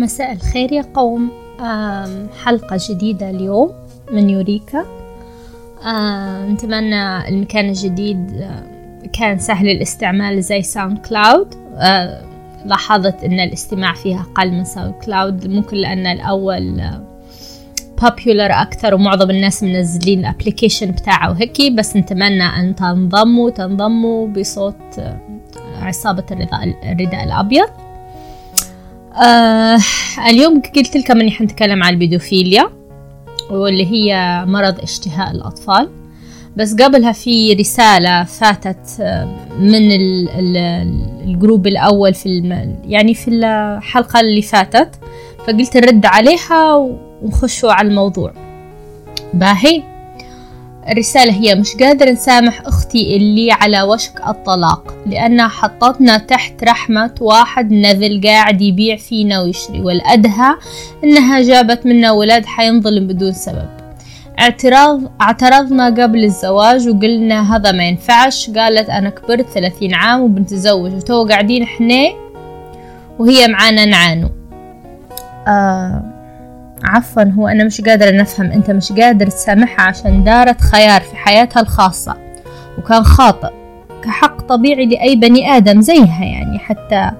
مساء الخير يا قوم. حلقة جديدة اليوم من يوريكا. نتمنى المكان الجديد كان سهل الاستعمال زي ساوند كلاود. لاحظت إن الاستماع فيها أقل من ساوند كلاود. ممكن لأن الأول popular أكثر ومعظم الناس منزلين ال application بتاعه وهيك بس نتمنى أن تنضموا تنضموا بصوت عصابة الرداء الأبيض. آه اليوم قلت لكم إني حنتكلم عن البيدوفيليا واللي هي مرض اشتهاء الأطفال. بس قبلها في رسالة فاتت من ال group الأول في. يعني في الحلقة اللي فاتت. فقلت نرد عليها ونخشوا على الموضوع. باهي؟ الرسالة هي مش قادر نسامح أختي اللي على وشك الطلاق لأنها حطتنا تحت رحمة واحد نذل قاعد يبيع فينا ويشري والأدهى إنها جابت منا ولاد حينظلم بدون سبب. اعتراض اعترضنا قبل الزواج وقلنا هذا ما ينفعش قالت أنا كبرت ثلاثين عام وبنتزوج وتو قاعدين إحنا وهي معانا نعانو. آه عفوا هو أنا مش قادرة نفهم أنت مش قادر تسامحها عشان دارت خيار في حياتها الخاصة. وكان خاطئ كحق طبيعي لأي بني آدم زيها يعني حتى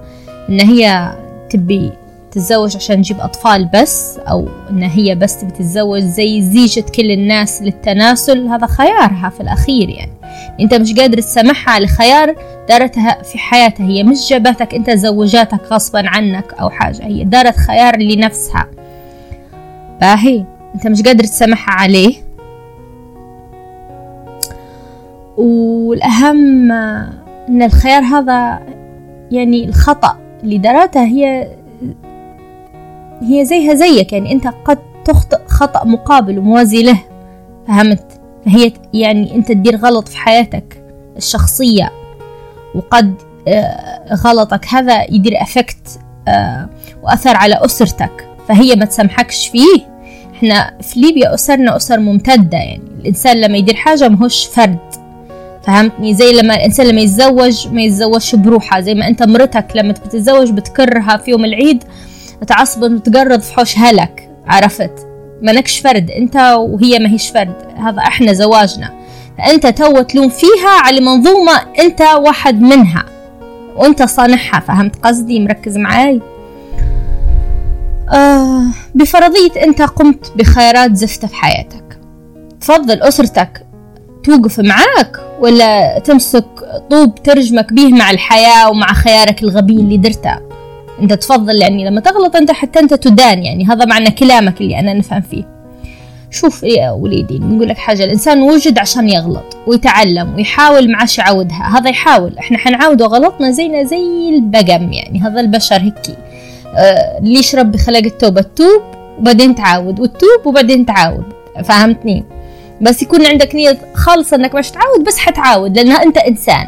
إن هي تبي تتزوج عشان تجيب أطفال بس أو إن هي بس تبي تتزوج زي زيجة كل الناس للتناسل هذا خيارها في الأخير يعني. أنت مش قادر تسامحها على خيار دارتها في حياتها هي مش جابتك أنت زوجاتك غصبا عنك أو حاجة هي دارت خيار لنفسها. باهي؟ أنت مش قادر تسامحها عليه. والأهم أن الخيار هذا يعني الخطأ اللي دارته هي هي زيها زيك يعني أنت قد تخطئ خطأ مقابل وموازي له. فهمت؟ فهي يعني أنت تدير غلط في حياتك الشخصية وقد غلطك هذا يدير أفكت وأثر على أسرتك. فهي ما تسامحكش فيه. إحنا في ليبيا أسرنا أسر ممتدة يعني الإنسان لما يدير حاجة مهوش فرد فهمتني؟ زي لما الإنسان لما يتزوج ما يتزوجش بروحه زي ما أنت مرتك لما تتزوج بتكرها في يوم العيد تعصب وتقرض في حوش هلك عرفت؟ مالكش فرد أنت وهي ما هيش فرد هذا إحنا زواجنا. فأنت تو تلوم فيها على منظومة أنت واحد منها وأنت صانعها فهمت قصدي؟ مركز معاي؟ آه بفرضية أنت قمت بخيارات زفتة في حياتك تفضل أسرتك توقف معاك ولا تمسك طوب ترجمك به مع الحياة ومع خيارك الغبي اللي درته؟ أنت تفضل يعني لما تغلط أنت حتى أنت تدان يعني هذا معنى كلامك اللي أنا نفهم فيه. شوف يا وليدي نقول لك حاجة الإنسان وجد عشان يغلط ويتعلم ويحاول معاش يعودها هذا يحاول إحنا حنعاود غلطنا زينا زي البقم يعني هذا البشر هيكي. آه ليش ربي خلق التوبة؟ تتوب وبعدين تعاود وتتوب وبعدين تعاود فهمتني؟ بس يكون عندك نية خالصة إنك مش تعاود بس حتعاود لأنها أنت إنسان.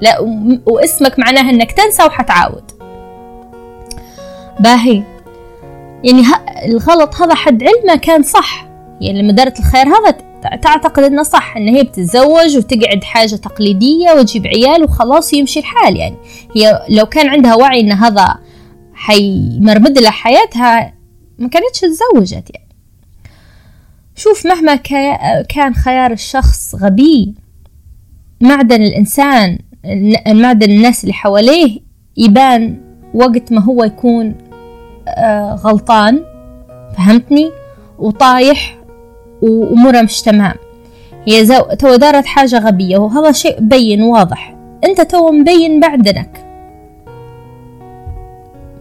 لا واسمك معناها إنك تنسى وحتعاود باهي. يعني الغلط هذا حد علمه كان صح. يعني لما دارت الخير هذا تعتقد إنه صح ان هي بتتزوج وتقعد حاجة تقليدية وتجيب عيال وخلاص يمشي الحال يعني. هي لو كان عندها وعي إن هذا حيمرمد لها حياتها ما كانتش تزوجت يعني. شوف مهما كان خيار الشخص غبي معدن الإنسان معدن الناس اللي حواليه يبان وقت ما هو يكون غلطان فهمتني؟ وطايح وأموره مش تمام. هي تو دارت حاجة غبية وهذا شيء بين واضح. أنت تو مبين بعدنك.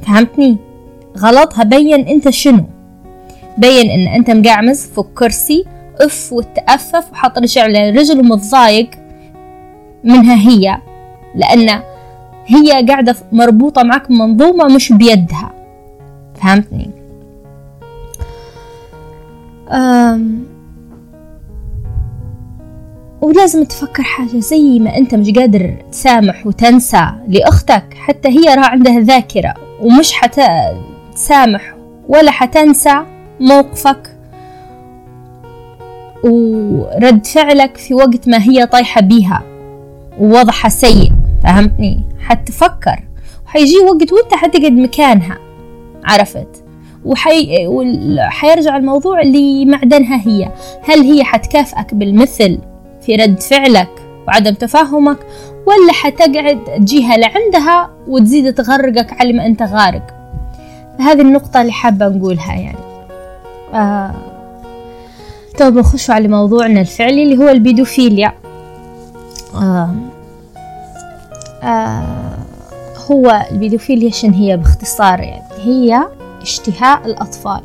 فهمتني؟ غلطها بين أنت شنو؟ بين إن أنت مقعمز فوق كرسي أف ويتأفف وحاط رجل على رجل ومتضايق منها هي لأن هي قاعدة مربوطة معك منظومة مش بيدها. فهمتني؟ أم ولازم تفكر حاجة زي ما أنت مش قادر تسامح وتنسى لأختك. حتى هي راه عندها ذاكرة. ومش حتسامح ولا حتنسى موقفك. ورد فعلك في وقت ما هي طايحة بيها ووضعها سيء فهمتني؟ حتفكر. وحيجي وقت وانت حتقعد مكانها عرفت؟ وحي... وحيرجع الموضوع لمعدنها هي. هل هي حتكافئك بالمثل في رد فعلك وعدم تفهمك ولا حتقعد تجيها لعندها وتزيد تغرقك على ما أنت غارق هذه النقطة اللي حابة نقولها يعني آه. طيب نخش على موضوعنا الفعلي اللي هو البيدوفيليا آه. آه. هو البيدوفيليا شن هي باختصار يعني هي اشتهاء الأطفال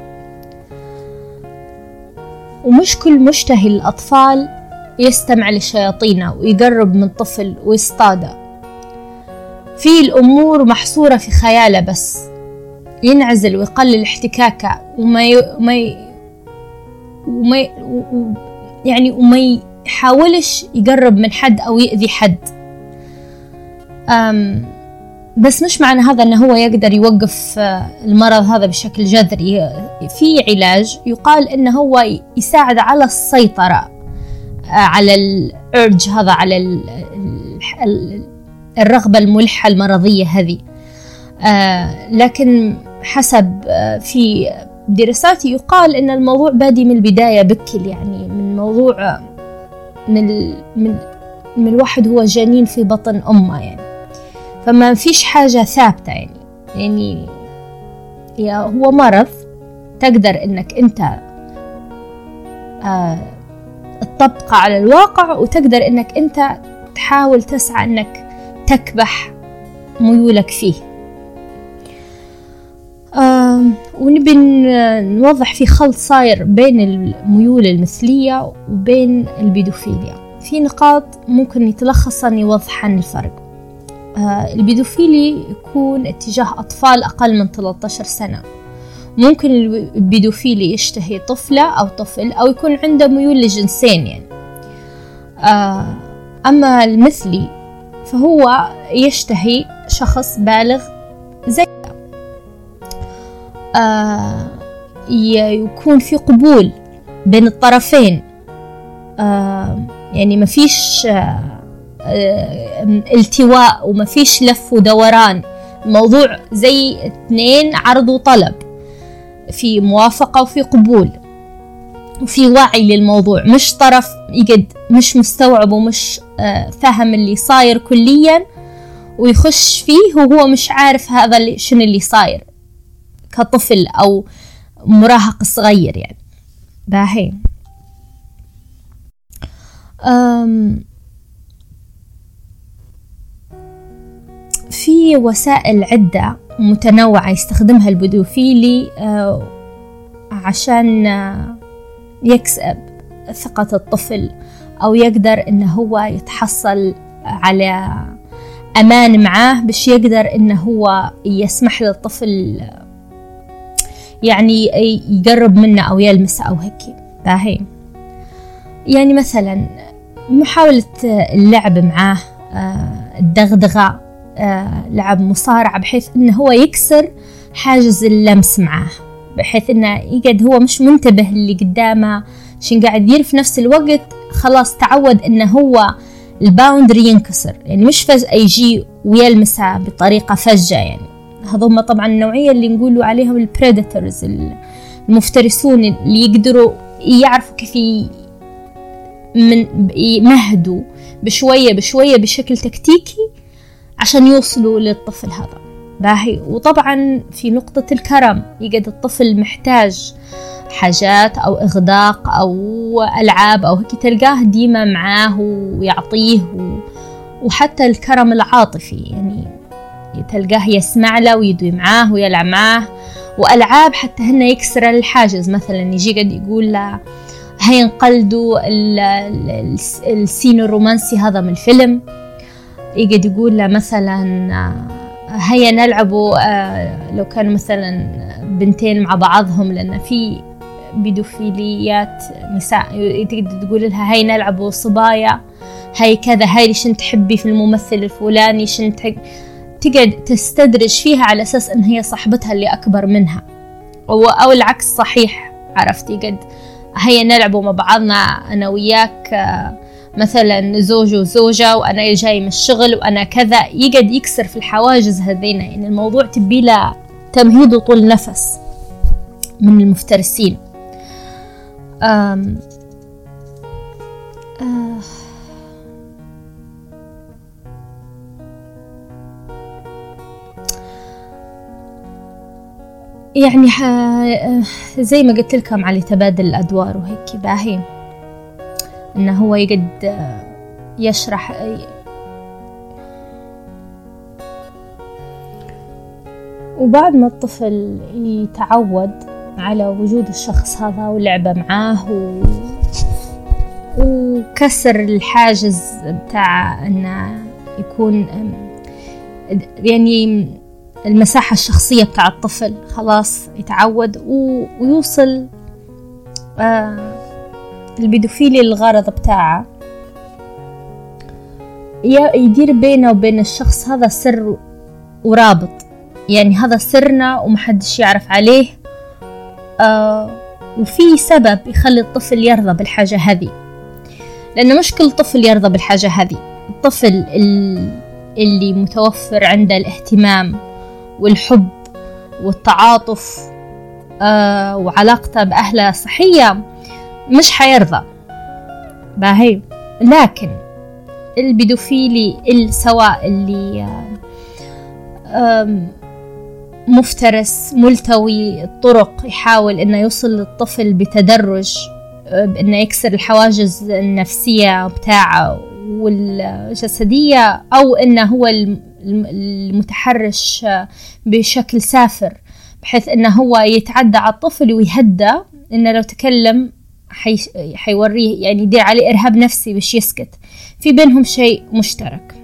ومش كل مشتهي الأطفال يستمع لشياطينه ويقرب من طفل ويصطاده. في الأمور محصورة في خياله بس. ينعزل ويقلل احتكاكه وما ي... وما ي... وما ي... و... يعني وما يحاولش يقرب من حد أو يأذي حد. أم بس مش معنى هذا أنه هو يقدر يوقف آه، المرض هذا بشكل جذري. في علاج يقال أنه هو يساعد على السيطرة. على الأرج هذا على الرغبة الملحة المرضية هذه. آه، لكن حسب في دراسات يقال أن الموضوع بادي من البداية بكل يعني من موضوع من من من الواحد هو جنين في بطن أمه يعني. فما فيش حاجة ثابتة يعني. يعني هو مرض تقدر إنك أنت آه تطبقه على الواقع وتقدر إنك أنت تحاول تسعى إنك تكبح ميولك فيه. آه ونبي نوضح في خلط صاير بين الميول المثلية وبين البيدوفيليا. في نقاط ممكن يتلخصن يوضحن الفرق. آه، البيدوفيلي يكون اتجاه أطفال أقل من 13 سنة. ممكن البيدوفيلي يشتهي طفلة أو طفل أو يكون عنده ميول لجنسين يعني. آه، أما المثلي فهو يشتهي شخص بالغ زي آه، يكون في قبول بين الطرفين. يعني ما فيش آه، التواء وما فيش لف ودوران. موضوع زي اثنين عرض وطلب. في موافقة وفي قبول. وفي وعي للموضوع مش طرف يقد مش مستوعب ومش آه، فاهم اللي صاير كليا ويخش فيه وهو مش عارف هذا اللي شنو اللي صاير كطفل أو مراهق صغير يعني. باهي. في وسائل عدة متنوعة يستخدمها البدوفيلي آه، عشان آه، يكسب ثقة الطفل أو يقدر إنه هو يتحصل على أمان معاه باش يقدر إنه هو يسمح للطفل يعني يقرب منه أو يلمسه أو هيك. باهي. يعني مثلا محاولة اللعب معاه آه، الدغدغة لعب مصارعة بحيث إنه هو يكسر حاجز اللمس معاه بحيث إنه يقعد هو مش منتبه اللي قدامه عشان قاعد يدير في نفس الوقت خلاص تعود إنه هو ال boundary ينكسر يعني مش فجأة يجي ويلمسها بطريقة فجة يعني. هذوما طبعا النوعية اللي نقولوا عليهم ال predators المفترسون اللي يقدروا يعرفوا كيف من يمهدوا بشوية بشوية بشكل تكتيكي عشان يوصلوا للطفل هذا. باهي. وطبعا في نقطة الكرم يقعد الطفل محتاج حاجات أو إغداق أو ألعاب أو هيك تلقاه ديما معاه ويعطيه. وحتى الكرم العاطفي يعني تلقاه يسمع له ويدوي معاه ويلعب معاه. وألعاب حتى هن يكسر الحاجز. مثلا يجي قد يقول له هيا نقلدوا السين الرومانسي هذا من الفيلم. يقعد يقول له مثلا آه، هيا نلعبوا آه، لو كانوا مثلا بنتين مع بعضهم لأن في بيدوفيليات نساء تقدر تقول لها هاي نلعبوا صبايا هاي كذا هاي شن تحبي في الممثل الفلاني شن تقعد تستدرج فيها على أساس إن هي صاحبتها اللي أكبر منها. أو, أو العكس صحيح عرفتي قد هيا نلعبوا مع بعضنا أنا وياك آه مثلا زوج وزوجة وأنا جاي من الشغل وأنا كذا يقعد يكسر في الحواجز هذينا. يعني الموضوع تبي له تمهيد وطول نفس من المفترسين. أم آه يعني زي ما قلت لكم على تبادل الأدوار وهيك باهي. إنه هو يقد يشرح وبعد ما الطفل يتعود على وجود الشخص هذا ولعبة معاه و... وكسر الحاجز بتاع إنه يكون يعني المساحة الشخصية بتاع الطفل خلاص يتعود و... ويوصل آه البيدوفيلي للغرض بتاعه. يدير بينه وبين الشخص هذا سر ورابط. يعني هذا سرنا ومحدش يعرف عليه. آه وفي سبب يخلي الطفل يرضى بالحاجة هذه. لأنه مش كل طفل يرضى بالحاجة هذه. الطفل اللي متوفر عنده الاهتمام والحب والتعاطف آه وعلاقته بأهله صحية مش حيرضى. باهي. لكن البيدوفيلي سواء اللي مفترس ملتوي الطرق يحاول إنه يوصل للطفل بتدرج بانه يكسر الحواجز النفسية بتاعه والجسدية أو إنه هو المتحرش بشكل سافر بحيث إنه هو يتعدى على الطفل ويهدى إنه لو تكلم حي... حيوريه يعني يدير عليه إرهاب نفسي باش يسكت. في بينهم شيء مشترك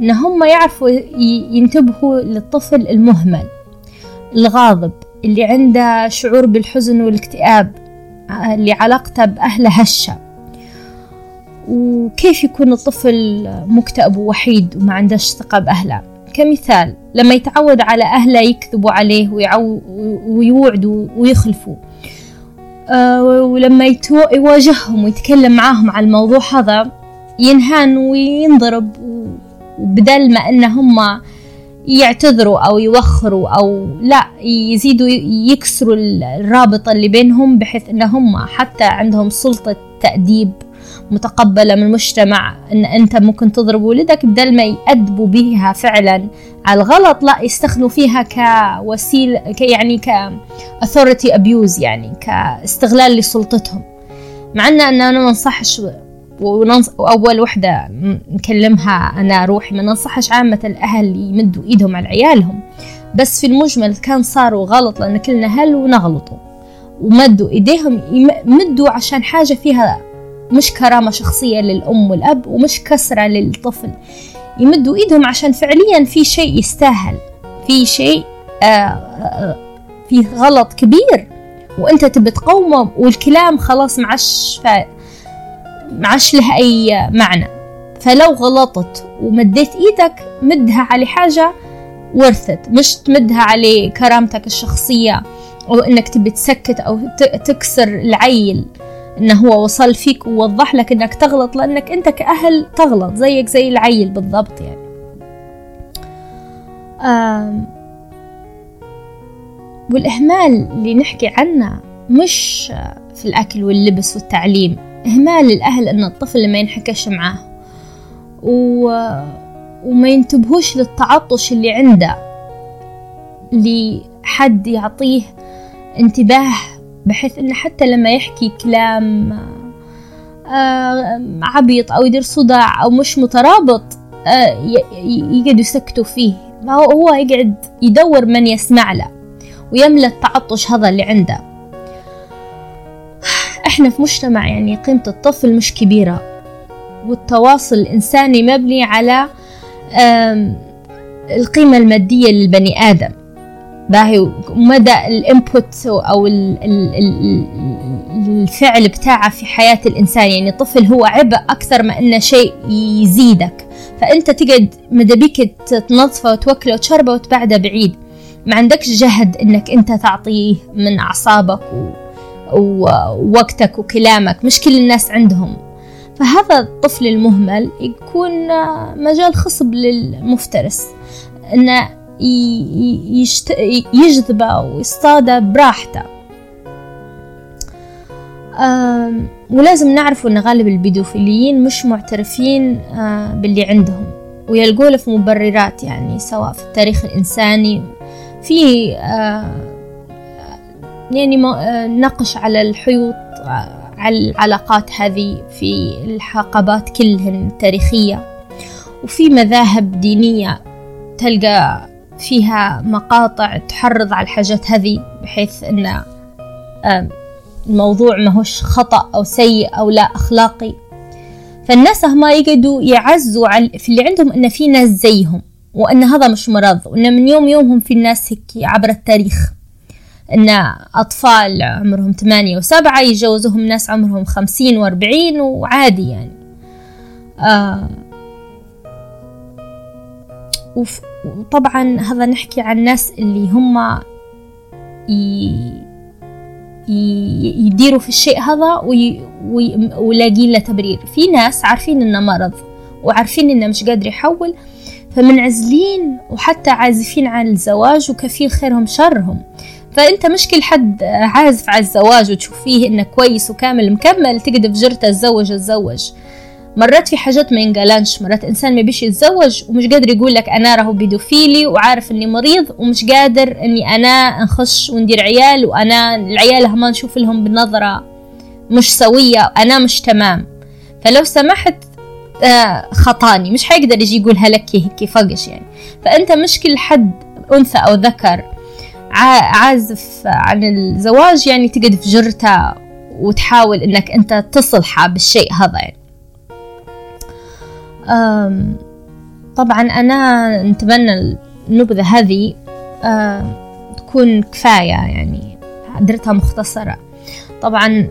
إن هم يعرفوا ينتبهوا للطفل المهمل الغاضب اللي عنده شعور بالحزن والاكتئاب اللي علاقته بأهله هشة. وكيف يكون الطفل مكتئب ووحيد وما عندهش ثقة بأهله؟ كمثال لما يتعود على أهله يكذبوا عليه ويعو ويوعدوا ويخلفوا. آه، ولما يواجههم ويتكلم معاهم على الموضوع هذا ينهان وينضرب وبدل ما إن هم يعتذروا أو يوخروا أو لا يزيدوا يكسروا الرابطة اللي بينهم بحيث إن هم حتى عندهم سلطة تأديب. متقبلة من المجتمع أن أنت ممكن تضرب ولدك بدل ما يأدبوا بها فعلا. على الغلط لا يستخدموا فيها كوسيلة يعني ك abuse يعني كاستغلال لسلطتهم. مع أن أنا ما أنصحش وأول وحدة نكلمها أنا روحي ما ننصحش عامة الأهل يمدوا إيدهم على عيالهم. بس في المجمل كان صاروا غلط لأن كلنا أهل ونغلطوا. ومدوا إيديهم يمدوا عشان حاجة فيها مش كرامة شخصية للأم والأب ومش كسرة للطفل. يمدوا إيدهم عشان فعليا في شيء يستاهل. في شيء آه, آه، في غلط كبير وأنت تبي تقومه والكلام خلاص معش معش له أي معنى. فلو غلطت ومديت إيدك مدها على حاجة ورثت مش تمدها على كرامتك الشخصية أو إنك تبي تسكت أو تكسر العيل. إنه هو وصل فيك ووضح لك إنك تغلط لأنك أنت كأهل تغلط زيك زي العيل بالضبط يعني. والإهمال اللي نحكي عنه مش في الأكل واللبس والتعليم إهمال الأهل إن الطفل ما ينحكش معاه و... وما ينتبهوش للتعطش اللي عنده لحد يعطيه انتباه بحيث إنه حتى لما يحكي كلام آه عبيط أو يدير صداع أو مش مترابط آه يقعدوا يسكتوا فيه. هو يقعد يدور من يسمع له ويملى التعطش هذا اللي عنده. إحنا في مجتمع يعني قيمة الطفل مش كبيرة والتواصل الإنساني مبني على القيمة المادية للبني آدم. باهي مدى الإنبوت أو الفعل بتاعه في حياة الإنسان. يعني الطفل هو عبء أكثر ما إنه شيء يزيدك. فأنت تقعد مدبيك تنظفه وتوكله وتشربه وتبعده بعيد. ما عندكش جهد إنك أنت تعطيه من أعصابك ووقتك وكلامك. مش كل الناس عندهم. فهذا الطفل المهمل يكون مجال خصب للمفترس. انه يجذبه ويصطاده براحته ولازم نعرف أن غالب البيدوفيليين مش معترفين آه، باللي عندهم. ويلقوا في مبررات يعني سواء في التاريخ الإنساني. في آه، يعني آه، نقش على الحيوط على العلاقات هذه في الحقبات كلهن التاريخية وفي مذاهب دينية تلقى فيها مقاطع تحرض على الحاجات هذه بحيث أن الموضوع ماهوش خطأ أو سيء أو لا أخلاقي. فالناس هما يقعدوا يعزوا في اللي عندهم إن في ناس زيهم وأن هذا مش مرض وأن من يوم يومهم في الناس هيك عبر التاريخ. أن أطفال عمرهم ثمانية وسبعة يتجوزوهم ناس عمرهم خمسين وأربعين وعادي يعني. آه. وطبعا هذا نحكي عن الناس اللي هم يديروا في الشيء هذا ويلاقين له تبرير. في ناس عارفين إنه مرض وعارفين إنه مش قادر يحول فمنعزلين وحتى عازفين عن الزواج وكثير خيرهم شرهم. فأنت مش كل حد عازف على الزواج وتشوف فيه إنه كويس وكامل مكمل تقدر بجرته تزوج تزوج مرات في حاجات ما ينقالانش مرات إنسان ما بيش يتزوج ومش قادر يقول لك أنا راهو بيدوفيلي وعارف إني مريض ومش قادر إني أنا نخش وندير عيال وأنا العيال هما نشوف لهم بنظرة مش سوية أنا مش تمام. فلو سمحت آه خطاني. مش حيقدر يجي يقولها لك هيك فقش يعني. فأنت مش كل حد أنثى أو ذكر. عازف عن الزواج يعني تقعد في جرتة وتحاول إنك أنت تصلحه بالشيء هذا يعني. طبعا أنا نتمنى النبذة هذه تكون كفاية يعني درتها مختصرة. طبعا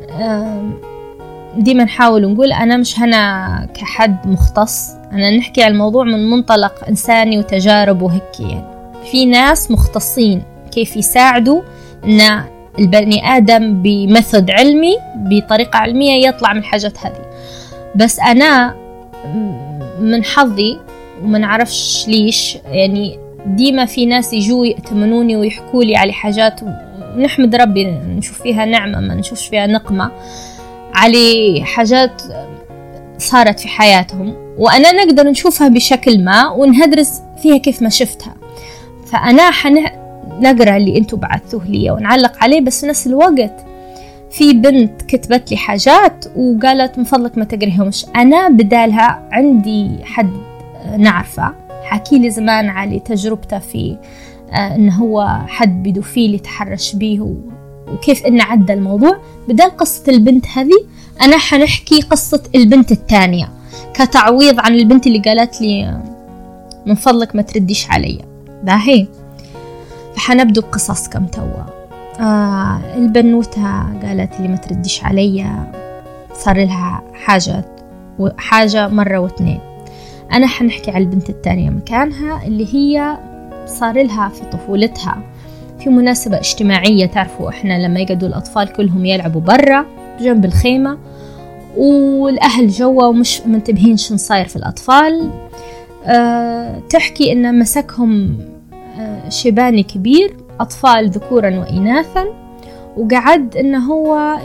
ديما نحاول نقول أنا مش هنا كحد مختص أنا نحكي عن الموضوع من منطلق إنساني وتجارب وهيك يعني. في ناس مختصين كيف يساعدوا إن البني آدم بمثد علمي بطريقة علمية يطلع من الحاجات هذه. بس أنا من حظي وما نعرفش ليش يعني ديما في ناس يجوا يأتمنوني ويحكوا لي على حاجات ونحمد ربي نشوف فيها نعمة ما نشوفش فيها نقمة على حاجات صارت في حياتهم. وأنا نقدر نشوفها بشكل ما ونهدرس فيها كيف ما شفتها. فأنا حنقرأ اللي انتو بعثوه لي ونعلق عليه بس نفس الوقت في بنت كتبت لي حاجات وقالت من فضلك ما تقريهمش. أنا بدالها عندي حد نعرفه حكي لي زمان على تجربته في آه، إنه هو حد بيدوفيل يتحرش بيه وكيف إنه عدى الموضوع. بدال قصة البنت هذه أنا حنحكي قصة البنت الثانية كتعويض عن البنت اللي قالت لي من فضلك ما ترديش علي. باهي. فحنبدو بقصصكم توا. آه البنوتة قالت لي ما ترديش عليا صار لها حاجة حاجة مرة واثنين. أنا حنحكي على البنت التانية مكانها اللي هي صار لها في طفولتها في مناسبة اجتماعية تعرفوا إحنا لما يقعدوا الأطفال كلهم يلعبوا برا جنب الخيمة والأهل جوا ومش منتبهين شن صاير في الأطفال. أه تحكي إن مسكهم أه شيباني كبير. أطفال ذكورا وإناثا وقعد إنه هو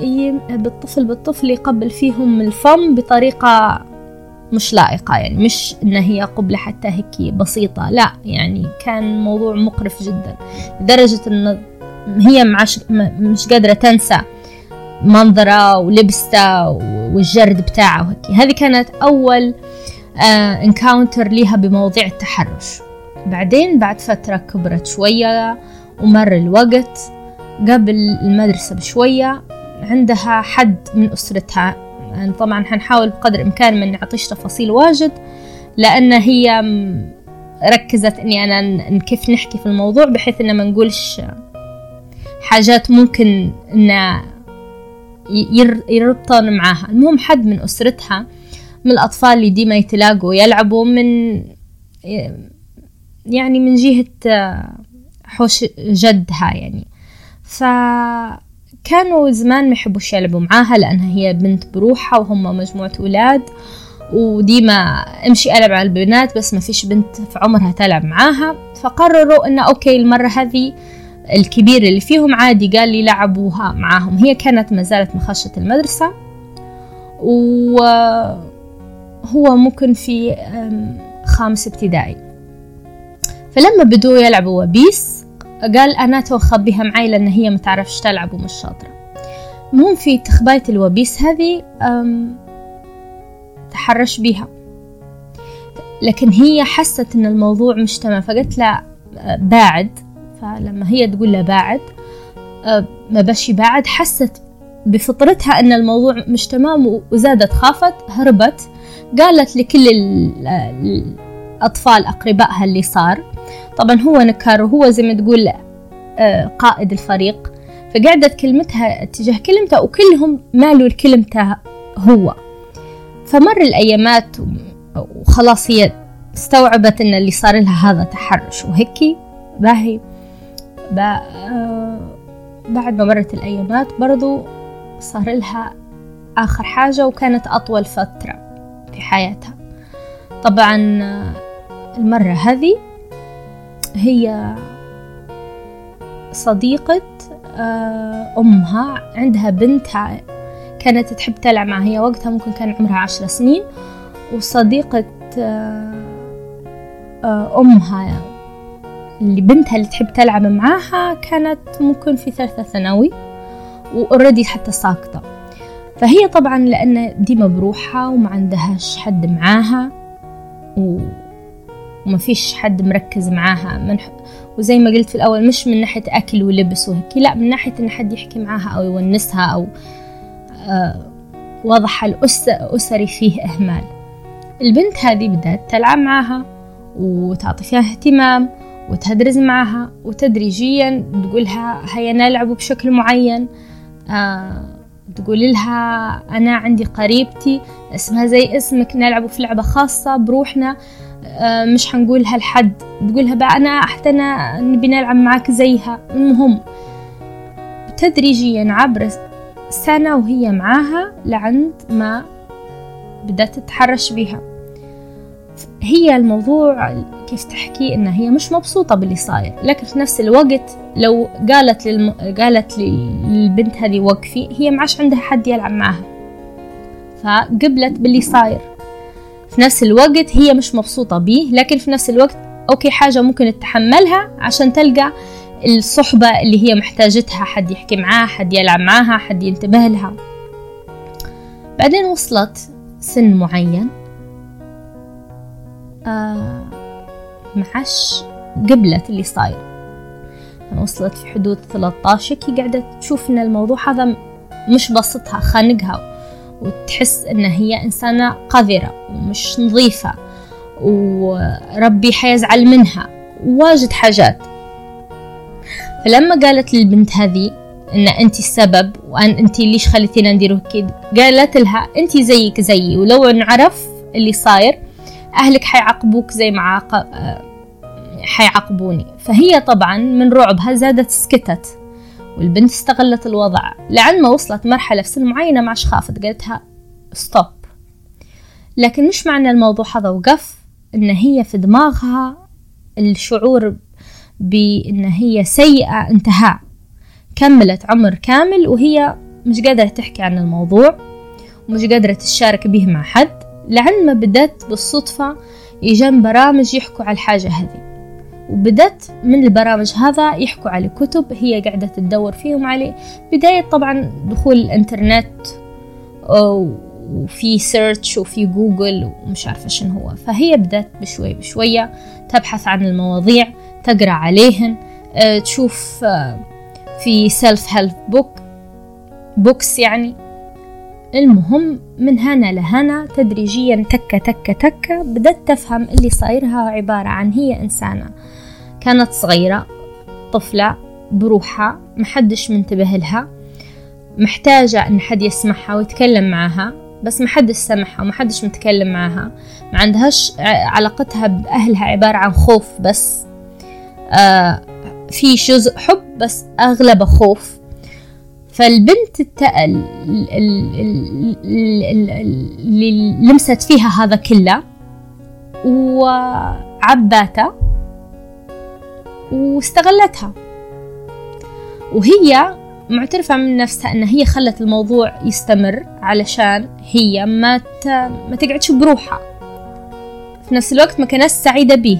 بالطفل بالطفل يقبل فيهم الفم بطريقة مش لائقة يعني مش إن هي قبلة حتى هيك بسيطة لا يعني كان موضوع مقرف جدا لدرجة إن هي معش مش قادرة تنسى منظره ولبسته والجرد بتاعه وهيك. هذه كانت أول انكاونتر آه ليها بمواضيع التحرش. بعدين بعد فترة كبرت شوية ومر الوقت قبل المدرسة بشوية عندها حد من أسرتها. يعني طبعا حنحاول بقدر الإمكان ما نعطيش تفاصيل واجد لأن هي ركزت إني أنا كيف نحكي في الموضوع بحيث إن ما نقولش حاجات ممكن إن يربطن معاها. المهم حد من أسرتها من الأطفال اللي ديما يتلاقوا يلعبوا من يعني من جهة حوش جدها يعني. فكانوا زمان ما يحبوش يلعبوا معاها لأنها هي بنت بروحها وهم مجموعة أولاد وديما أمشي ألعب على البنات بس ما فيش بنت في عمرها تلعب معاها. فقرروا إنه أوكي المرة هذه الكبير اللي فيهم عادي قال لي لعبوها معاهم. هي كانت ما زالت مخشة المدرسة. وهو ممكن في خامس ابتدائي. فلما بدوا يلعبوا وبيس قال أنا توخبيها معي لأن هي متعرفش تلعب ومش شاطرة. المهم في تخباية الوبيس هذه تحرش بيها. لكن هي حست إن الموضوع مش تمام فقلت له باعد فلما هي تقول له باعد ما بشي باعد حست بفطرتها إن الموضوع مش تمام وزادت خافت هربت. قالت لكل الأطفال أقربائها اللي صار طبعا هو نكر وهو زي ما تقول أه، قائد الفريق. فقعدت كلمتها اتجاه كلمته وكلهم مالوا لكلمته هو. فمر الأيامات وخلاص هي استوعبت إن اللي صار لها هذا تحرش. وهيك باهي با بعد ما مرت الأيامات برضو صار لها آخر حاجة وكانت أطول فترة في حياتها. طبعا المرة هذه هي صديقة آه، أمها. عندها بنتها كانت تحب تلعب معها هي وقتها ممكن كان عمرها عشر سنين. وصديقة آه، آه، أمها اللي بنتها اللي تحب تلعب معاها كانت ممكن في ثالثة ثانوي وأوريدي حتى ساقطة فهي طبعا لأن ديما بروحها وما عندهاش حد معاها و... وما فيش حد مركز معاها. من. وزي ما قلت في الأول مش من ناحية أكل ولبس وهيك لا من ناحية إن حد يحكي معاها أو يونسها أو آه وضح الأسري فيه إهمال. البنت هذه بدأت تلعب معها وتعطي فيها اهتمام وتهدرز معها وتدريجيا تقولها هيا نلعب بشكل معين. آه تقول لها أنا عندي قريبتي اسمها زي اسمك نلعب في لعبة خاصة بروحنا. مش حنقولها لحد. تقولها بقى أنا حتى أنا نبي نلعب معاك زيها. المهم تدريجيا عبر سنة وهي معاها لعند ما بدأت تتحرش بيها. هي الموضوع كيف تحكي؟ إنها هي مش مبسوطة باللي صاير. لكن في نفس الوقت لو قالت للم... قالت للبنت هذه وقفي هي ما عادش عندها حد يلعب معها. فقبلت باللي صاير. في نفس الوقت هي مش مبسوطة بيه لكن في نفس الوقت أوكي حاجة ممكن تتحملها عشان تلقى الصحبة اللي هي محتاجتها حد يحكي معاها حد يلعب معاها حد ينتبه لها. بعدين وصلت سن معين آه معش قبلت اللي صاير. وصلت في حدود 13 كي قاعدة تشوف إن الموضوع هذا مش بسطها خانقها وتحس إن هي إنسانة قذرة. ومش نظيفة وربي حيزعل منها واجد حاجات. فلما قالت للبنت هذه إن انت السبب وأن انت ليش خليتينا ندير كده قالت لها انت زيك زيي ولو نعرف اللي صاير أهلك حيعاقبوك زي ما عاقب حيعاقبوني فهي طبعا من رعبها زادت سكتت والبنت استغلت الوضع. لعن ما وصلت مرحلة في سن معينة ما عادش خافت قالتها ستوب لكن مش معنى الموضوع هذا وقف إن هي في دماغها الشعور بإن هي سيئة انتهى كملت عمر كامل وهي مش قادرة تحكي عن الموضوع ومش قادرة تشارك به مع حد لعن ما بدأت بالصدفة يجان برامج يحكوا على الحاجة هذه. وبدأت من البرامج هذا يحكوا على كتب هي قاعدة تدور فيهم عليه. بداية طبعا دخول الإنترنت وفي search وفي جوجل ومش عارفة شنو هو. فهي بدأت بشوي بشوية تبحث عن المواضيع تقرأ عليهن آه، تشوف آه، في self help book books يعني. المهم من هنا لهنا تدريجيا تكة تكة تكة بدأت تفهم اللي صايرها عبارة عن هي إنسانة. كانت صغيرة طفلة بروحها محدش منتبه لها محتاجة إن حد يسمعها ويتكلم معها. بس محدش سمعها ومحدش متكلم معها. ما عندهاش علاقتها بأهلها عبارة عن خوف بس. آه في جزء حب بس أغلبه خوف. فالبنت اللي لمست فيها هذا كله وعباته واستغلتها. وهي معترفة من نفسها أن هي خلت الموضوع يستمر علشان هي ما ت... ما تقعدش بروحها. في نفس الوقت ما كانت سعيدة به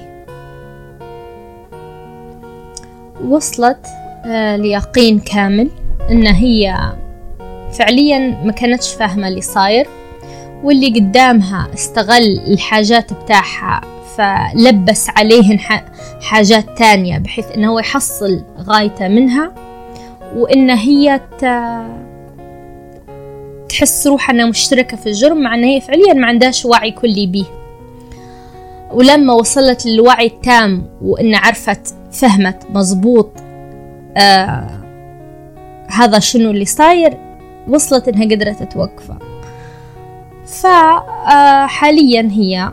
وصلت آه، ليقين كامل أن هي فعليا ما كانتش فاهمة اللي صاير واللي قدامها استغل الحاجات بتاعها فلبس عليهن حاجات تانية بحيث انه يحصل غايته منها. وإن هي تحس روحها إنها مشتركة في الجرم مع إن هي فعليا ما عندهاش وعي كلي بيه. ولما وصلت للوعي التام وإن عرفت فهمت مزبوط آه هذا شنو اللي صاير وصلت إنها قدرت توقفه. فحاليا آه، هي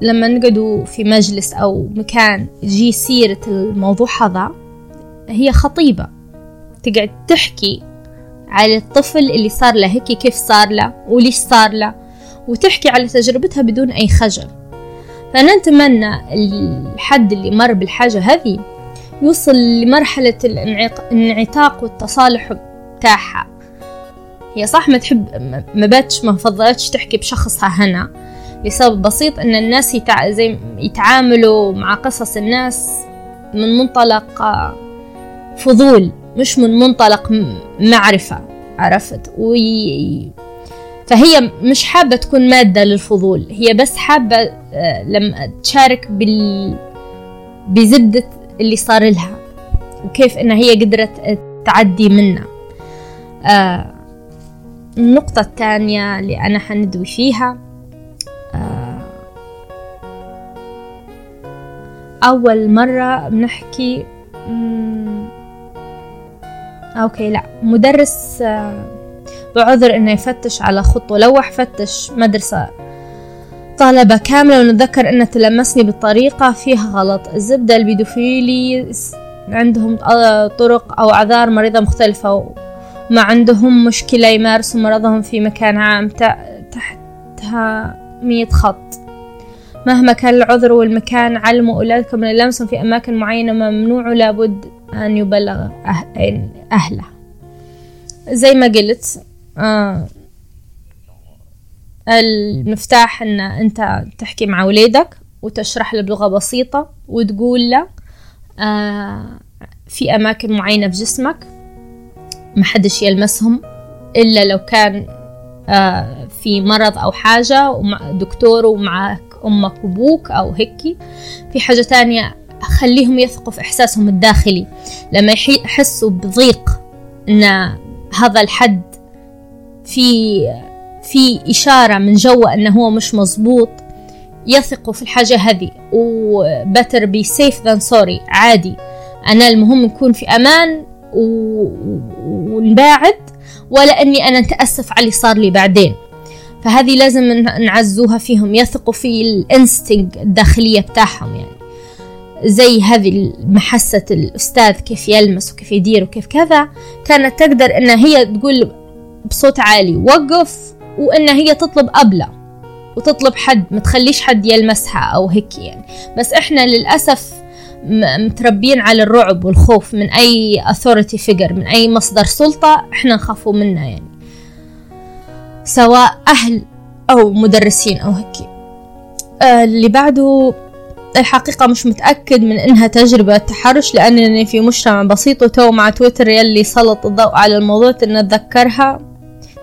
لما نقعدوا في مجلس أو مكان يجي سيرة الموضوع هذا هي خطيبة. تقعد تحكي على الطفل اللي صار له هيك كيف صار له وليش صار له وتحكي على تجربتها بدون أي خجل. فأنا نتمنى الحد اللي مر بالحاجة هذه يوصل لمرحلة الانعتاق والتصالح بتاعها. هي صح ما تحب ما باتش ما فضلتش تحكي بشخصها هنا لسبب بسيط إن الناس يتع... زي يتعاملوا مع قصص الناس من منطلق فضول. مش من منطلق معرفة عرفت؟ وي... فهي مش حابة تكون مادة للفضول هي بس حابة آه، لما تشارك بال... بزبدة اللي صار لها وكيف إنها هي قدرت تعدي منه آه النقطة الثانية اللي أنا حندوي فيها آه، أول مرة بنحكي أوكي لا. مدرس آه، بعذر إنه يفتش على خطه لوح فتش مدرسة طلبة كاملة ونتذكر إنه تلمسني بطريقة فيها غلط. الزبدة البيدوفيلي عندهم آه، طرق أو أعذار مريضة مختلفة ما عندهم مشكلة يمارسوا مرضهم في مكان عام. تحتها مية خط. مهما كان العذر والمكان علموا أولادكم من اللمسهم في أماكن معينة ممنوع ولابد أن يبلغ أه-، أهله. زي ما قلت آه المفتاح إن أنت تحكي مع ولادك وتشرح له بلغة بسيطة وتقول له آه في أماكن معينة في جسمك محدش يلمسهم إلا لو كان في مرض أو حاجة ومع دكتور ومعك أمك وأبوك أو هيك في حاجة تانية خليهم يثقوا في إحساسهم الداخلي. لما يحسوا بضيق إن هذا الحد في في إشارة من جوا إنه هو مش مزبوط يثقوا في الحاجة هذه. و better be safe than sorry عادي. أنا المهم نكون في أمان ونباعد ولا إني أنا نتاسف على اللي صار لي بعدين. فهذه لازم نعزوها فيهم يثقوا في ال instinct الداخلية بتاعهم يعني. زي هذه محسة الأستاذ كيف يلمس وكيف يدير وكيف كذا كانت تقدر إن هي تقول بصوت عالي وقف! وإن هي تطلب أبلة وتطلب حد ما تخليش حد يلمسها أو هيك يعني. بس إحنا للأسف متربين على الرعب والخوف من أي authority figure من أي مصدر سلطة إحنا نخافوا منه يعني. سواء أهل أو مدرسين أو هيك. آه اللي بعده الحقيقة مش متأكد من إنها تجربة تحرش لأنني في مجتمع بسيط وتو مع تويتر يلي سلط الضوء على الموضوع إن أتذكرها.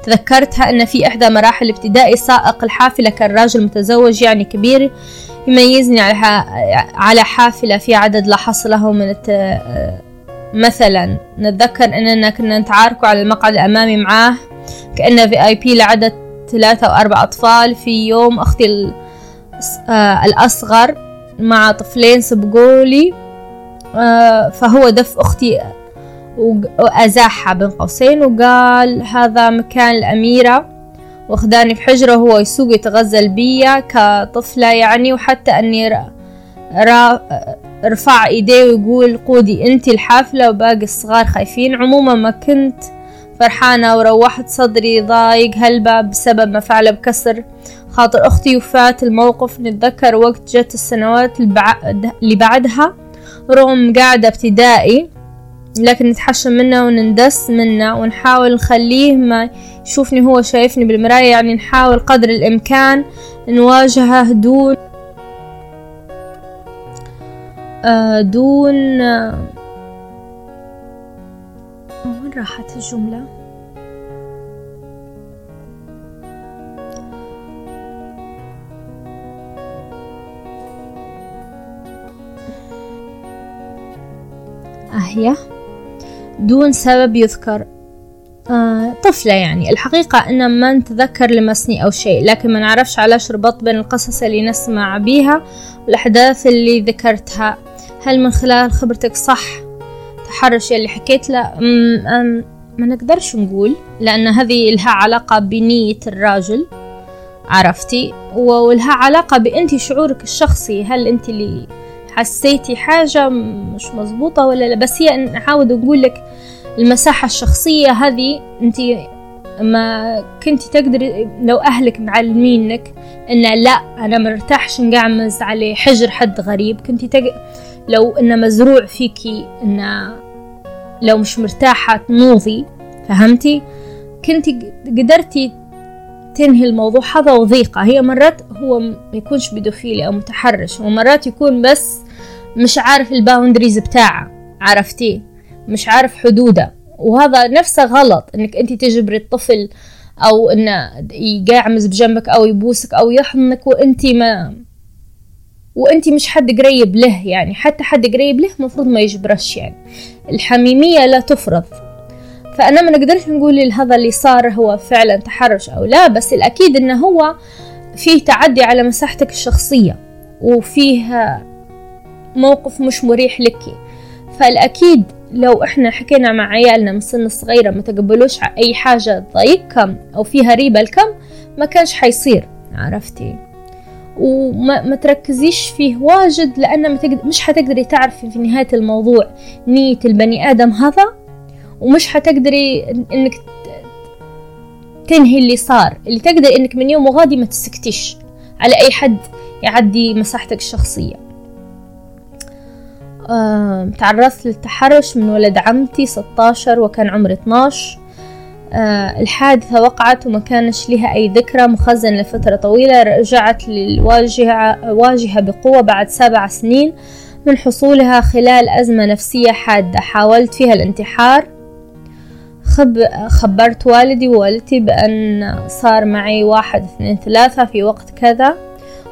تذكرتها أن في إحدى مراحل ابتدائي سائق الحافلة كان راجل متزوج يعني كبير يميزني على حافلة في عدد لا حصر له من الت... مثلا. نتذكر إننا كنا نتعاركوا على المقعد الأمامي معاه. كأنه في اي بي لعدد ثلاثة أو أربع أطفال في يوم أختي آه، الأصغر مع طفلين سبقولي آه، فهو دف أختي وأزاحها بين قوسين وقال هذا مكان الأميرة واخداني في حجرة وهو يسوق يتغزل بيا كطفلة يعني وحتى أني را رفع إيديه ويقول قودي أنتي الحافلة وباقي الصغار خايفين. عموما ما كنت فرحانة وروحت صدري ضايق. هلبة بسبب ما فعل بكسر؟ خاطر أختي وفات الموقف. نتذكر وقت جت السنوات اللي بعدها رغم قاعدة ابتدائي لكن نتحشم منه ونندس منه ونحاول نخليه ما يشوفني هو شايفني بالمراية. يعني نحاول قدر الإمكان نواجهه دون آه دون وين راحت الجملة؟ أهي دون سبب يذكر. آه طفلة يعني. الحقيقة أن ما نتذكر لمسني أو شيء لكن ما نعرفش علاش ربط بين القصص اللي نسمع بيها والأحداث اللي ذكرتها. هل من خلال خبرتك صح؟ تحرش اللي حكيت له ما نقدرش نقول لأن هذه لها علاقة بنية الراجل عرفتي؟ ولها علاقة بأنتي شعورك الشخصي هل أنت اللي حسيتي حاجة مش مزبوطة ولا لا؟ بس هي نعاود نقول لك المساحة الشخصية هذه انت ما كنت تقدري لو أهلك معلمينك إن لا أنا مرتاحش نقعمز على حجر حد غريب كنت تق... لو إنه مزروع فيكي إن لو مش مرتاحة تنوضي فهمتي؟ كنت قدرتي تنهي الموضوع. هذا وضيقة هي مرات هو ما يكونش بدوفيلي أو متحرش. ومرات يكون بس مش عارف الباوندريز بتاعه عرفتيه مش عارف حدوده. وهذا نفسه غلط إنك انت تجبري الطفل أو إنه يقعمز بجنبك أو يبوسك أو يحضنك وانت ما وانت مش حد قريب له يعني حتى حد قريب له مفروض ما يجبرش يعني الحميمية لا تفرض. فأنا ما نقدرش نقول هذا اللي صار هو فعلا تحرش أو لا بس الأكيد إنه هو فيه تعدي على مساحتك الشخصية وفيه موقف مش مريح لك. فالأكيد لو إحنا حكينا مع عيالنا من سن صغيرة ما تقبلوش أي حاجة تضايقكم أو فيها ريبة لكم ما كانش حيصير عرفتي؟ وما ما تركزيش فيه واجد لأن مش حتقدري تعرفي في نهاية الموضوع نية البني آدم هذا ومش حتقدري إنك تنهي اللي صار. اللي تقدر إنك من يوم وغادي ما تسكتيش على أي حد يعدي مساحتك الشخصية. تعرضت للتحرش من ولد عمتي 16 وكان عمري 12 آه، الحادثة وقعت وما كانش لها أي ذكرى. مخزنة لفترة طويلة رجعت للواجهة واجهة بقوة بعد سبع سنين من حصولها خلال أزمة نفسية حادة. حاولت فيها الانتحار. خب خبرت والدي ووالدتي بأن صار معي واحد اثنين ثلاثة في وقت كذا.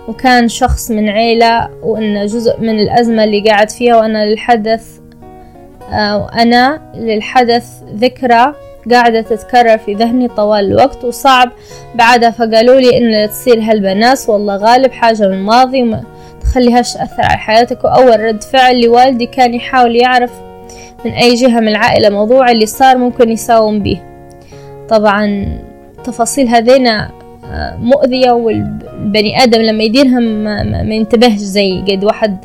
وكان شخص من عيلة وأن جزء من الأزمة اللي قاعد فيها وأنا للحدث آه، وأنا للحدث ذكرى قاعدة تتكرر في ذهني طوال الوقت وصعب بعدها فقالوا لي إن تصير هالبناس والله غالب حاجة من الماضي وما تخليهاش تأثر على حياتك. وأول رد فعل لوالدي كان يحاول يعرف من أي جهة من العائلة موضوع اللي صار ممكن يساوم به. طبعا تفاصيل هذينا آه، مؤذية والبني آدم لما يديرها ما, ينتبهش زي قد واحد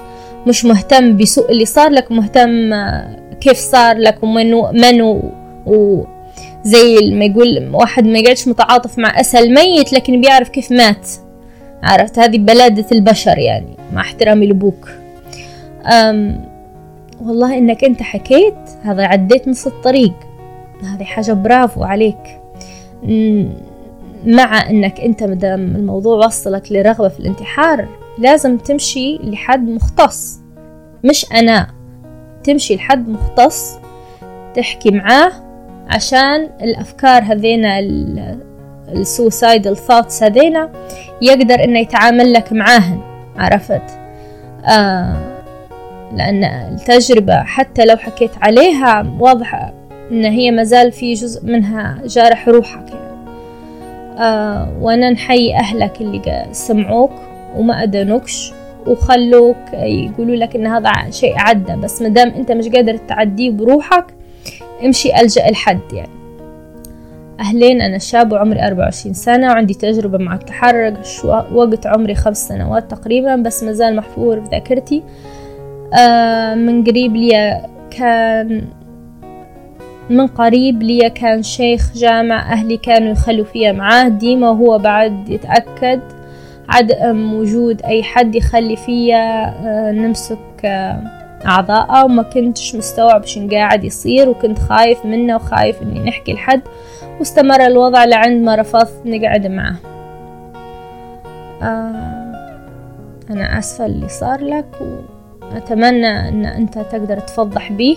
مش مهتم بسوء اللي صار لك مهتم آه، كيف صار لك ومن من و زي ما يقول واحد ما يقعدش متعاطف مع أسى الميت لكن بيعرف كيف مات. عرفت؟ هذه بلادة البشر يعني مع احترامي لبوك أم والله إنك أنت حكيت هذا عديت نص الطريق. هذه حاجة برافو عليك. مع إنك أنت مدام الموضوع وصلك لرغبة في الانتحار لازم تمشي لحد مختص. مش أنا. تمشي لحد مختص تحكي معاه عشان الأفكار هذينا السوسايدال ثوتس هذينا يقدر إنه يتعامل لك معاهن عرفت آه لأن التجربة حتى لو حكيت عليها واضحة إن هي مازال في جزء منها جارح روحك يعني. آه وأنا نحيي أهلك اللي سمعوك وما أدنوكش وخلوك يقولوا لك إن هذا شيء عدى بس مدام أنت مش قادر تعديه بروحك امشي ألجأ الحد يعني. أهلين أنا شاب وعمري أربعة وعشرين سنة وعندي تجربة مع التحرك وقت عمري خمس سنوات تقريبا بس مازال محفور في ذاكرتي آه، من قريب لي كان من قريب لي كان شيخ جامع أهلي كانوا يخلوا فيها معاه. ديما وهو بعد يتأكد عدم وجود أي حد يخلي فيا آه، نمسك آه، أعضائه وما كنتش مستوعب شن قاعد يصير وكنت خايف منه وخايف إني نحكي لحد. واستمر الوضع لعند ما رفضت نقعد معه. آه أنا آسفة اللي صار لك وأتمنى أن أنت تقدر تفضح بيه.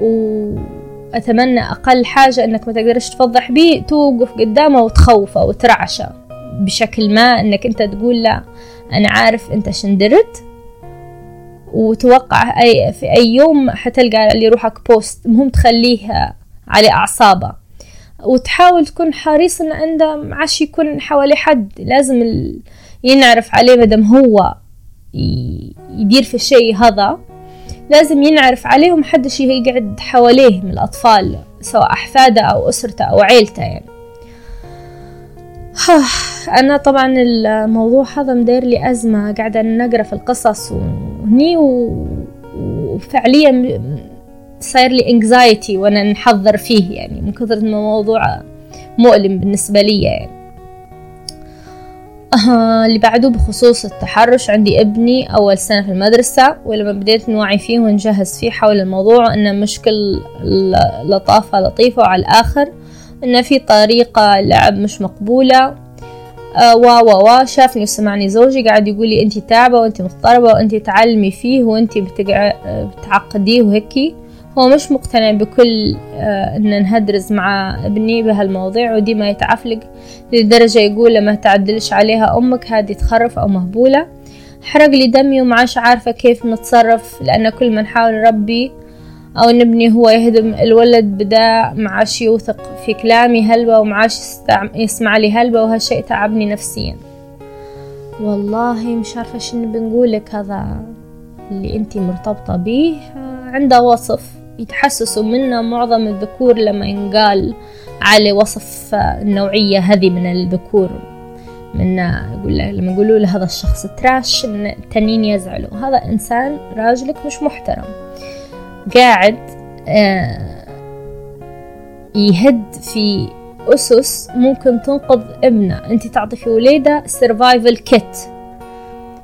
وأتمنى أقل حاجة أنك ما تقدرش تفضح بيه توقف قدامه وتخوفه وترعشه. بشكل ما أنك أنت تقول لا أنا عارف أنت شندرت وتوقع أي في أي يوم حتلقى اللي روحك بوست مهم تخليه على أعصابه. وتحاول تكون حريص إن عنده معاش يكون حوالي حد لازم ينعرف عليه مدام هو يدير في الشيء هذا. لازم ينعرف عليه ومحدش يقعد حواليه من الأطفال سواء أحفاده أو أسرته أو عيلته يعني. أنا طبعا الموضوع هذا مدير لي أزمة قاعدة نقرأ في القصص وهني وفعليا صاير لي انكزايتي وأنا نحضر فيه يعني من كثر ما الموضوع مؤلم بالنسبة لي يعني. آه اللي بعده بخصوص التحرش عندي ابني أول سنة في المدرسة ولما بديت نوعي فيه ونجهز فيه حول الموضوع إنه مشكل لطافة لطيفة وعلى الآخر إن في طريقة لعب مش مقبولة آه وا وا وا شافني وسمعني زوجي قاعد يقول لي انت تعبة وانت مضطربة وانت تعلمي فيه وانت بتعقديه وهيكي. هو مش مقتنع بكل آه إن نهدرز مع ابني بهالمواضيع وديما يتعفلق لدرجة يقول لما تعدلش عليها أمك هذه تخرف أو مهبولة. حرق لي دمي ومعاش عارفة كيف نتصرف لأن كل ما نحاول نربي أو نبني هو يهدم الولد بدا معاش يوثق في كلامي هلبة ومعاش يسمع لي هلبة وهالشيء تعبني نفسيا. والله مش عارفة شنو بنقولك هذا اللي انتي مرتبطة بيه عنده وصف يتحسسوا منه معظم الذكور لما ينقال على وصف النوعية هذه من الذكور. من يقول لما يقولوا له هذا الشخص trash التانيين يزعلوا. هذا إنسان راجلك مش محترم. قاعد آه، يهد في أسس ممكن تنقذ ابنه. أنت تعطي في وليدة survival kit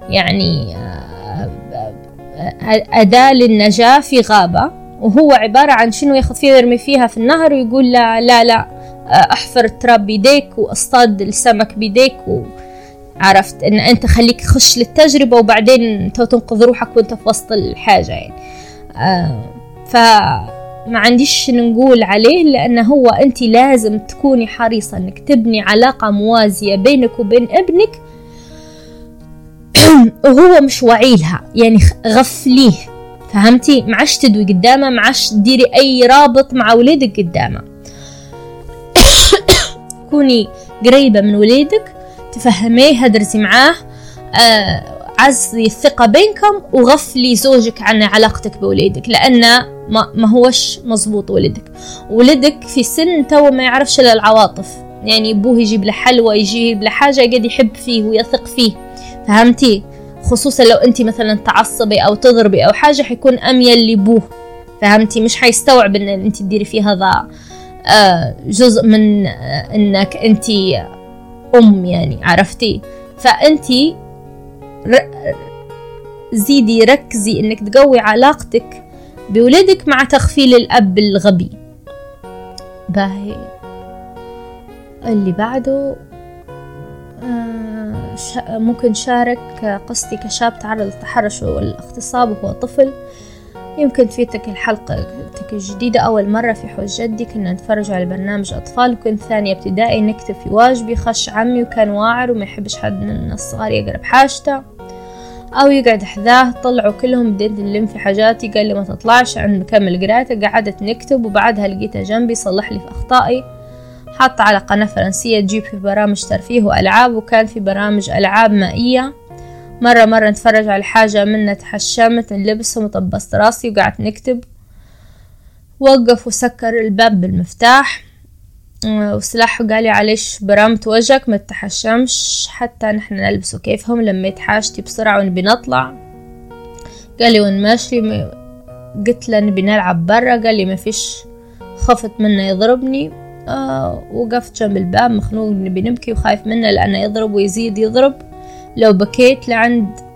يعني آه، آه، أداة للنجاة في غابة. وهو عبارة عن شنو ياخذ فيها ويرمي فيها في النهر ويقول لا لا لا أحفر التراب بيديك وأصطاد السمك بيديك و. عرفت؟ إن أنت خليك خش للتجربة وبعدين أنت تنقذ روحك وأنت في وسط الحاجة يعني. فما عنديش نقول عليه لأنه هو أنت لازم تكوني حريصة أنك تبني علاقة موازية بينك وبين ابنك. وهو مش واعي لها يعني غفليه فهمتي؟ معش تدوي قدامه معش تديري أي رابط مع وليدك قدامه. كوني قريبة من وليدك تفهميه هدرسي معاه آه عزي الثقة بينكم وغفلي زوجك عن علاقتك بوليدك لأن ما, ما هوش مزبوط ولدك. ولدك في سن تو ما يعرفش إلا العواطف. يعني أبوه يجيب له حلوى يجيب له حاجة قد يحب فيه ويثق فيه. فهمتي؟ خصوصا لو انت مثلا تعصبي أو تضربي أو حاجة حيكون أميل لأبوه. فهمتي؟ مش حيستوعب إن انت تديري فيه هذا آه، جزء من آه، إنك انت أم يعني عرفتي؟ فانتي زيدي ركزي إنك تقوي علاقتك بولادك مع تغفيل الأب الغبي. باهي. اللي بعده آه ممكن شارك قصتي كشاب تعرض للتحرش والإغتصاب وهو طفل. يمكن تفيتك الحلقة الجديدة أول مرة في حوش جدي كنا نتفرج على برنامج أطفال وكنت ثانية ابتدائي نكتب في واجبي خش عمي وكان واعر وما يحبش حد من الصغار يقرب حاجته. أو يقعد حذاه طلعوا كلهم بديت نلم في حاجاتي قال لي ما تطلعش عند مكمل قراءته قعدت نكتب وبعدها لقيته جنبي صلح لي في أخطائي. حط على قناة فرنسية تجيب في برامج ترفيه وألعاب وكان في برامج ألعاب مائية. مرة مرة نتفرج على حاجة منا تحشمت نلبسهم وطبست راسي وقعدت نكتب. وقف وسكر الباب بالمفتاح. آه، وسلاح قال لي عليش برمت وجهك ما تحشمش حتى نحن نلبسه كيفهم لميت حاجتي بسرعة ونبي نطلع. قال لي وين ماشي قلت له نبي نلعب برا. قال لي ما فيش خفت منه يضربني. آه وقفت جنب الباب مخنوق نبي نبكي وخايف منه لأنه يضرب ويزيد يضرب. لو بكيت لعند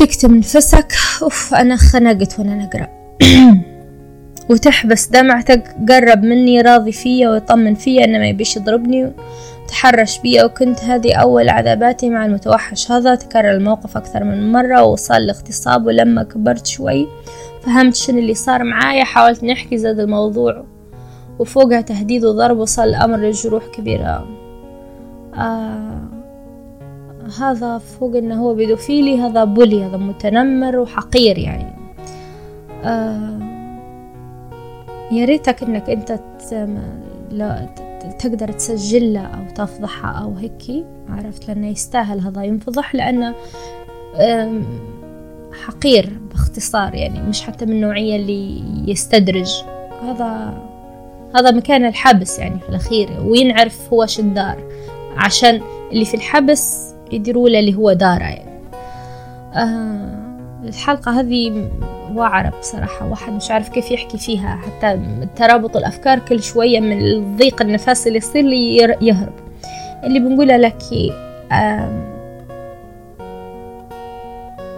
وتكتم نفسك أوف أنا خنقت وأنا نقرأ. وتحبس دمعتك قرب مني راضي فيا ويطمن فيا إنه ما يبيش يضربني تحرش بيا. وكنت هذه أول عذاباتي مع المتوحش هذا. تكرر الموقف أكثر من مرة ووصل الاغتصاب. ولما كبرت شوي فهمت شنو اللي صار معايا. حاولت نحكي زاد الموضوع وفوقها تهديد وضرب. وصل الأمر لجروح كبيرة. آه. هذا فوق إنه هو بيدوفيلي هذا بولي هذا متنمر وحقير يعني. آه يا ريتك إنك أنت تقدر تسجل له أو تفضحه أو هيك عرفت؟ لأنه يستاهل هذا ينفضح لأنه حقير باختصار يعني مش حتى من النوعية اللي يستدرج. هذا هذا مكان الحبس يعني في الأخير وينعرف هو شدار عشان اللي في الحبس يديروا له اللي هو داره. يعني آه الحلقة هذه واعرة بصراحة واحد مش عارف كيف يحكي فيها حتى ترابط الأفكار كل شوية من الضيق النفس اللي يصير لي يهرب. اللي بنقوله لك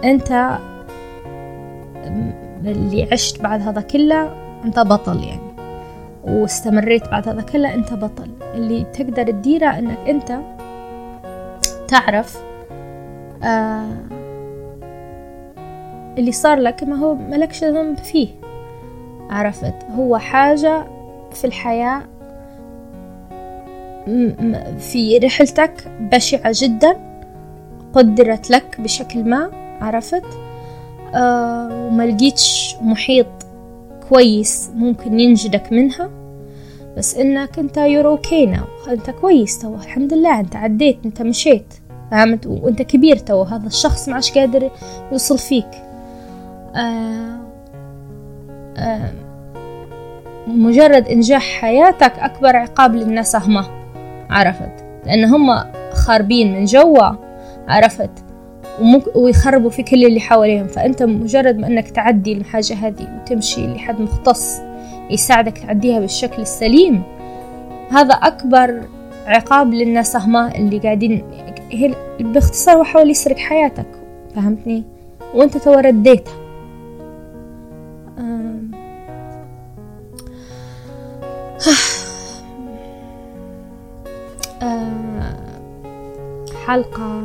أنت اللي عشت بعد هذا كله أنت بطل يعني. واستمريت بعد هذا كله أنت بطل. اللي تقدر تديره أنك أنت تعرف آه اللي صار لك ما هو ملكش ذنب فيه. عرفت؟ هو حاجة في الحياة في رحلتك بشعة جدا قدرت لك بشكل ما. عرفت؟ آه وما لقيتش محيط كويس ممكن ينجدك منها. بس إنك أنت you're okay now أنت كويس تو الحمد لله أنت عديت أنت مشيت. فهمت؟ وانت كبير تو هذا الشخص ما عادش قادر يوصل فيك. آه آه مجرد إنجاح حياتك أكبر عقاب للناس هما عرفت؟ لأن هم خاربين من جوا عرفت؟ ويخربوا في كل اللي حواليهم. فأنت مجرد ما أنك تعدي الحاجة هذه وتمشي لحد مختص يساعدك تعديها بالشكل السليم هذا أكبر عقاب للناس هما اللي قاعدين هي باختصار هو حاول يسرق حياتك فهمتني؟ وانت تو رديتها حلقة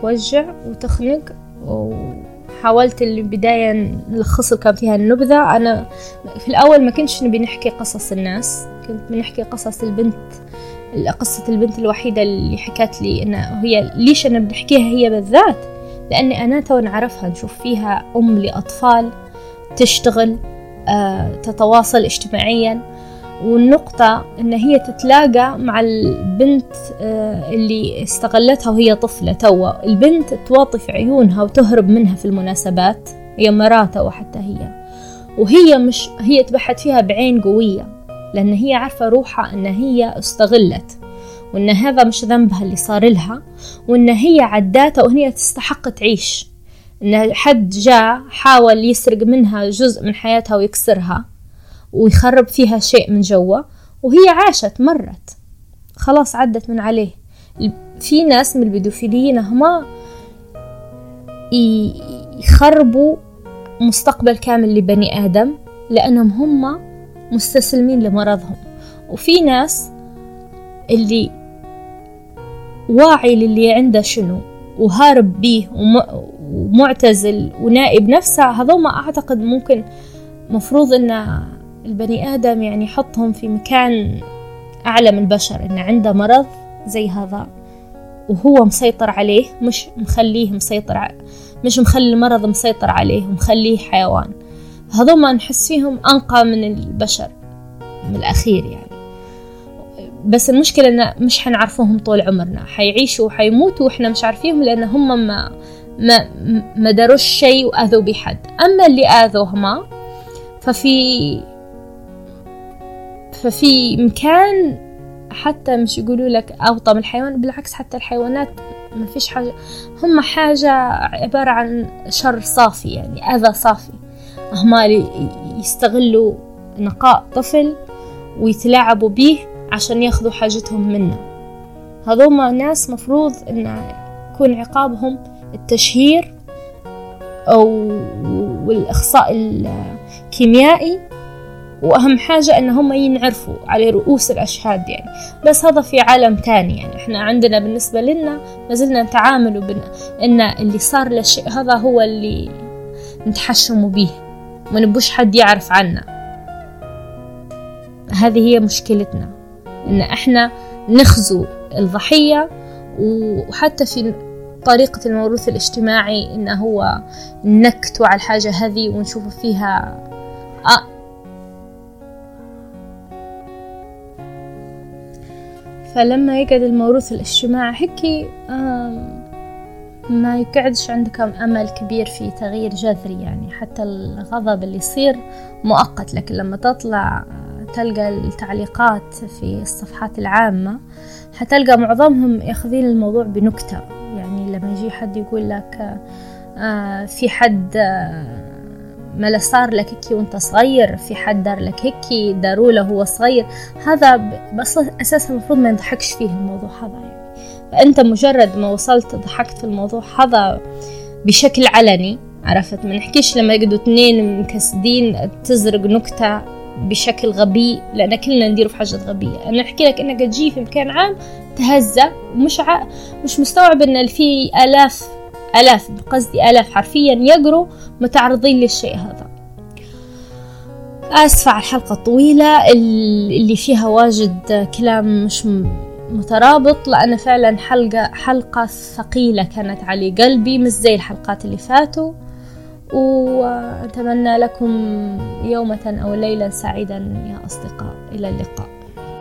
توجع وتخنق وحاولت البداية نلخص كان فيها النبذة. أنا في الأول ما كنتش نبي نحكي قصص الناس كنت بنحكي قصص البنت قصة البنت الوحيدة اللي حكت لي إن هي ليش أنا بنحكيها هي بالذات؟ لأني أنا تو نعرفها نشوف فيها أم لأطفال تشتغل آه، تتواصل اجتماعيا والنقطة إن هي تتلاقى مع البنت آه، اللي استغلتها وهي طفلة توا. البنت توطي في عيونها وتهرب منها في المناسبات هي مراته وحتى هي. وهي مش هي تبحت فيها بعين قوية. لأن هي عارفة روحها إن هي استغلت وإن هذا مش ذنبها اللي صار لها وإن هي عداتها وهي تستحق تعيش. إن حد جاء حاول يسرق منها جزء من حياتها ويكسرها ويخرب فيها شيء من جوا وهي عاشت مرت. خلاص عدت من عليه. في ناس من البيدوفيليين هما يخربوا مستقبل كامل لبني آدم لأنهم هم مستسلمين لمرضهم وفي ناس اللي واعي للي عنده شنو وهارب بيه ومعتزل ونائب نفسه هذوما أعتقد ممكن مفروض إن البني آدم يعني يحطهم في مكان أعلى من البشر إنه عنده مرض زي هذا وهو مسيطر عليه مش مخليه مسيطر. مش مخلي المرض مسيطر عليه ومخليه حيوان هذوما نحس فيهم أنقى من البشر من الأخير يعني. بس المشكلة إن مش حنعرفوهم طول عمرنا. حيعيشوا وحيموتوا وإحنا مش عارفيهم لأن هم ما ما ما داروش شيء وآذوا بحد. أما اللي آذوهما ففي ففي مكان حتى مش يقولوا لك أوطى من الحيوان بالعكس حتى الحيوانات ما فيش حاجة. هم حاجة عبارة عن شر صافي يعني أذى صافي. هم يستغلوا نقاء طفل ويتلاعبوا به عشان ياخذوا حاجتهم منه. هذوما ناس مفروض إن يكون عقابهم التشهير أو والإخصاء الكيميائي وأهم حاجة إن هم ينعرفوا على رؤوس الأشهاد يعني. بس هذا في عالم تاني يعني. إحنا عندنا بالنسبة لنا ما زلنا نتعامل. إن اللي صار للشيء هذا هو اللي نتحشموا به. ما نبوش حد يعرف عنا. هذه هي مشكلتنا إن إحنا نخزو الضحية وحتى في طريقة الموروث الاجتماعي إنه هو نكتوا على الحاجة هذه ونشوف فيها آه. فلما يقعد الموروث الاجتماعي هيك ما يقعدش عندك أمل كبير في تغيير جذري يعني. حتى الغضب اللي يصير مؤقت لكن لما تطلع تلقى التعليقات في الصفحات العامة حتلقى معظمهم ياخذين الموضوع بنكتة. يعني لما يجي حد يقول لك آه في حد آه ما صار لك هيك وانت صغير في حد دار لك هيك داروا له هو صغير هذا بس أساسا المفروض ما يضحكش فيه الموضوع هذا يعني. فانت مجرد ما وصلت ضحكت في الموضوع هذا بشكل علني عرفت؟ ما نحكيش لما يقعدوا اثنين مكسدين تزرق نكتة بشكل غبي لأن كلنا ندير في حاجة غبية. أنا أحكي لك إنك تجي في مكان عام تهزأ مش ع... مش مستوعب إن في آلاف آلاف قصدي آلاف حرفيا يقروا متعرضين للشيء هذا. آسفة على الحلقة الطويلة اللي فيها واجد كلام مش مترابط لأن فعلا حلقة حلقة ثقيلة كانت على قلبي مش زي الحلقات اللي فاتوا. وأتمنى لكم يومة أو ليلة سعيدا يا أصدقاء. إلى اللقاء.